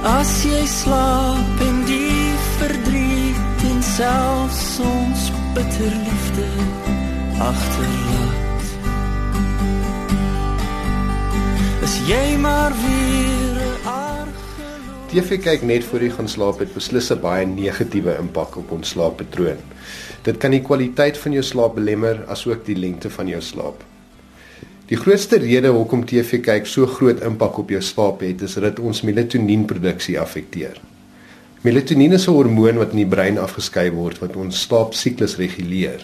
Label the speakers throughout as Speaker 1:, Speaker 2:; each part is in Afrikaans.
Speaker 1: As jy slaap en die verdriet en selfs ons bitter liefde agterlaat. As jy maar weer argeloof
Speaker 2: TV kyk net voor jy gaan slaap het beslis 'n baie negatiewe impak op ons slaappatroon. Dit kan die kwaliteit van jou slaap belemmer asook die lengte van jou slaap. Die grootste rede hoekom TV kyk so groot impak op jou slaap het, is dat dit ons melatonienproduksie affekteer. Melatonien is 'n hormoon wat in die brein afgeskei word wat ons slaapsiklus reguleer.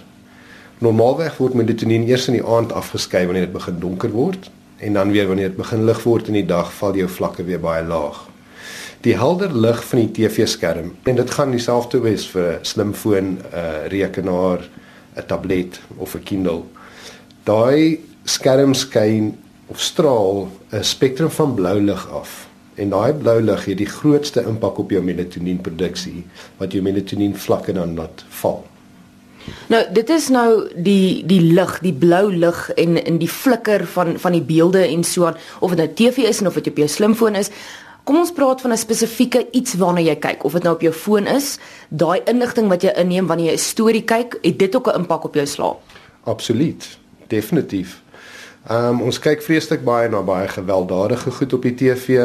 Speaker 2: Normaalweg word melatonien eers in die aand afgeskei wanneer dit begin donker word en dan weer wanneer dit begin lig word in die dag val jou vlakke weer baie laag. Die helder lig van die TV-skerm en dit gaan dieselfde wees vir 'n slimfoon, 'n rekenaar, 'n tablet of 'n Kindle. Daai skerm skyn of straal 'n spektrum van blou lig af. En daai blou lig het die grootste impak op jou melatonienproduksie wat jou melatonien vlakke dan laat val.
Speaker 3: Nou, dit is nou die die lig, die blou lig en in die flikker van van die beelde en so aan of dit nou TV is en of dit op jou slimfoon is. Kom ons praat van 'n spesifieke iets waarna jy kyk, of dit nou op jou foon is, daai inligting wat jy inneem wanneer jy 'n storie kyk, het dit ook 'n impak op jou slaap.
Speaker 2: Absoluut. Definitief. Ehm um, ons kyk vreeslik baie na baie gewelddadige goed op die TV.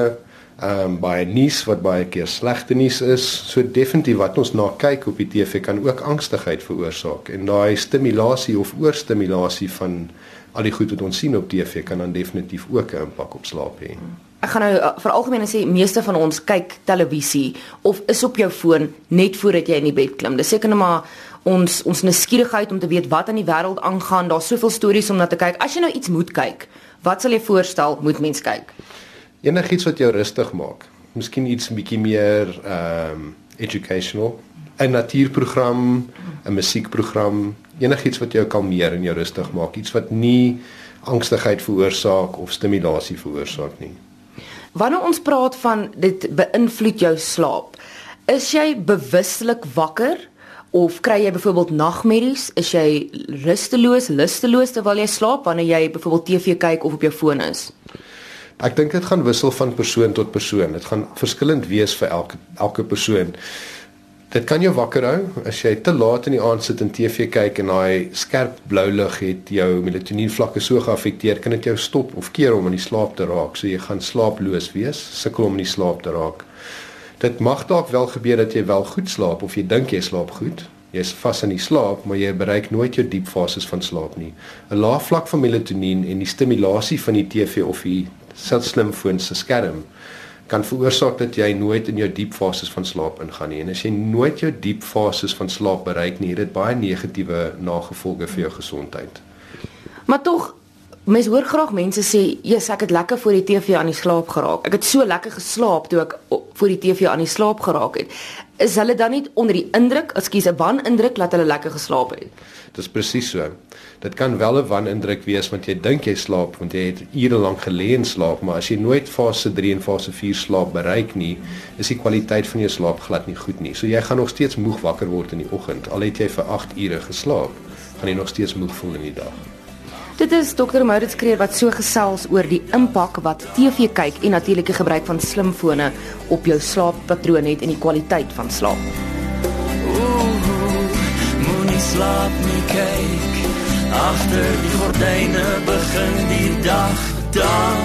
Speaker 2: Ehm um, baie nuus wat baie keer slegte nuus is. So definitief wat ons na kyk op die TV kan ook angstigheid veroorsaak en daai stimulasie of oorstimulasie van al die goed wat ons sien op TV kan dan definitief ook 'n impak op slaap hê.
Speaker 3: Ek gaan nou uh, vir algemeen sê meeste van ons kyk televisie of is op jou foon net voordat jy in die bed klim. Dis seker net maar ons ons nuuskierigheid om te weet wat aan die wêreld aangaan. Daar's soveel stories om na te kyk. As jy nou iets moet kyk, wat sal jy voorstel moet mens kyk?
Speaker 2: Enigiets wat jou rustig maak. Miskien iets bietjie meer ehm um, educational, 'n natuurprogram, 'n musiekprogram, enigiets wat jou kalmeer en jou rustig maak, iets wat nie angstigheid veroorsaak of stimulasie veroorsaak nie.
Speaker 3: Wanneer ons praat van dit beïnvloed jou slaap, is jy bewustelik wakker of kry jy byvoorbeeld nagmerries? Is jy rusteloos, lusteloos terwyl jy slaap wanneer jy byvoorbeeld TV kyk of op jou foon is?
Speaker 2: Ek dink dit gaan wissel van persoon tot persoon. Dit gaan verskillend wees vir elke elke persoon. Dit kan jou wakker hou as jy te laat in die aand sit en TV kyk en daai skerp blou lig het jou melatonien vlakke so geaffekteer, kan dit jou stop of keer om in die slaap te raak. So jy gaan slaaploos wees, sukkel om in die slaap te raak. Dit mag dalk wel gebeur dat jy wel goed slaap of jy dink jy slaap goed. Jy's vas in die slaap, maar jy bereik nooit jou diep fases van slaap nie. 'n Lae vlak van melatonien en die stimulasie van die TV of die slimfoon se skerm kan veroorsaak dat jy nooit in jou diep fases van slaap ingaan nie. En as jy nooit jou diep fases van slaap bereik nie, het dit baie negatiewe nagevolge vir jou gesondheid.
Speaker 3: Maar tog Mens hoor graag mense sê, "Jesus, ek het lekker voor die TV aan die slaap geraak. Ek het so lekker geslaap toe ek voor die TV aan die slaap geraak het." Is hulle dan nie onder die indruk, ekskuus, 'n wanindruk dat hulle lekker geslaap het?
Speaker 2: Dis presies so. Dit kan wel 'n wanindruk wees want jy dink jy slaap want jy het ure lank gelê en slaap, maar as jy nooit fase 3 en fase 4 slaap bereik nie, is die kwaliteit van jou slaap glad nie goed nie. So jy gaan nog steeds moeg wakker word in die oggend al het jy vir 8 ure geslaap, gaan jy nog steeds moeg voel in die dag.
Speaker 3: Dit is Dr. Maurits Kreer wat so gesels oor die impak wat TV kyk en natuurlike gebruik van slimfone op jou slaappatroon het en die kwaliteit van slaap.
Speaker 1: Moenie slaap nie kyk agter die gordyne begin die dag daar